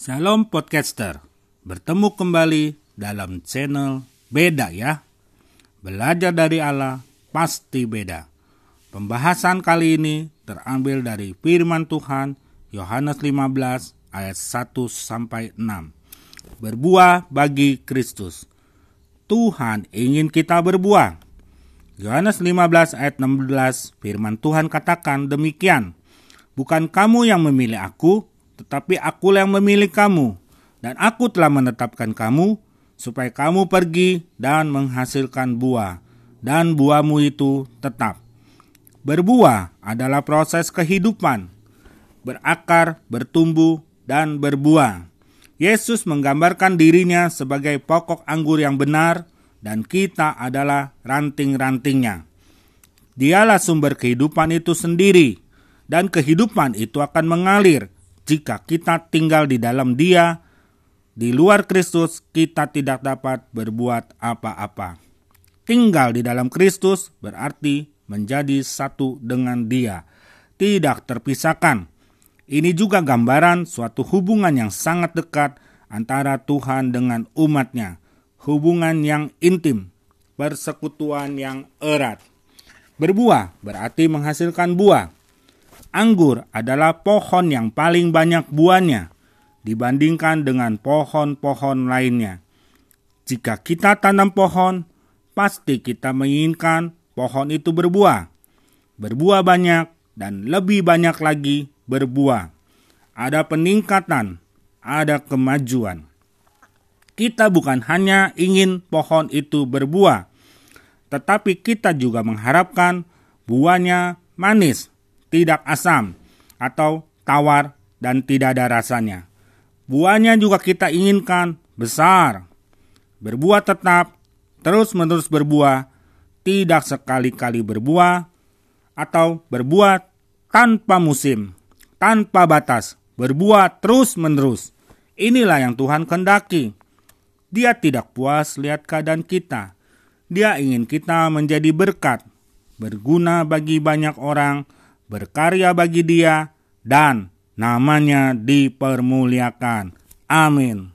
Shalom podcaster, bertemu kembali dalam channel Beda ya. Belajar dari Allah pasti beda. Pembahasan kali ini terambil dari firman Tuhan Yohanes 15 ayat 1 sampai 6. Berbuah bagi Kristus. Tuhan ingin kita berbuah. Yohanes 15 ayat 16 firman Tuhan katakan demikian. Bukan kamu yang memilih aku, tetapi aku yang memilih kamu. Dan aku telah menetapkan kamu supaya kamu pergi dan menghasilkan buah, dan buahmu itu tetap. Berbuah adalah proses kehidupan, berakar, bertumbuh, dan berbuah. Yesus menggambarkan dirinya sebagai pokok anggur yang benar, dan kita adalah ranting-rantingnya. Dialah sumber kehidupan itu sendiri, dan kehidupan itu akan mengalir jika kita tinggal di dalam Dia di luar Kristus, kita tidak dapat berbuat apa-apa. Tinggal di dalam Kristus berarti menjadi satu dengan Dia, tidak terpisahkan. Ini juga gambaran suatu hubungan yang sangat dekat antara Tuhan dengan umatnya, hubungan yang intim, persekutuan yang erat. Berbuah berarti menghasilkan buah. Anggur adalah pohon yang paling banyak buahnya dibandingkan dengan pohon-pohon lainnya. Jika kita tanam pohon, pasti kita menginginkan pohon itu berbuah. Berbuah banyak dan lebih banyak lagi berbuah. Ada peningkatan, ada kemajuan. Kita bukan hanya ingin pohon itu berbuah, tetapi kita juga mengharapkan buahnya manis, tidak asam, atau tawar dan tidak ada rasanya. Buahnya juga kita inginkan besar, berbuah tetap, terus-menerus berbuah, tidak sekali-kali berbuah, atau berbuah tanpa musim, tanpa batas, berbuah terus-menerus. Inilah yang Tuhan kendaki. Dia tidak puas lihat keadaan kita. Dia ingin kita menjadi berkat, berguna bagi banyak orang, berkarya bagi Dia, dan namanya dipermuliakan. Amin.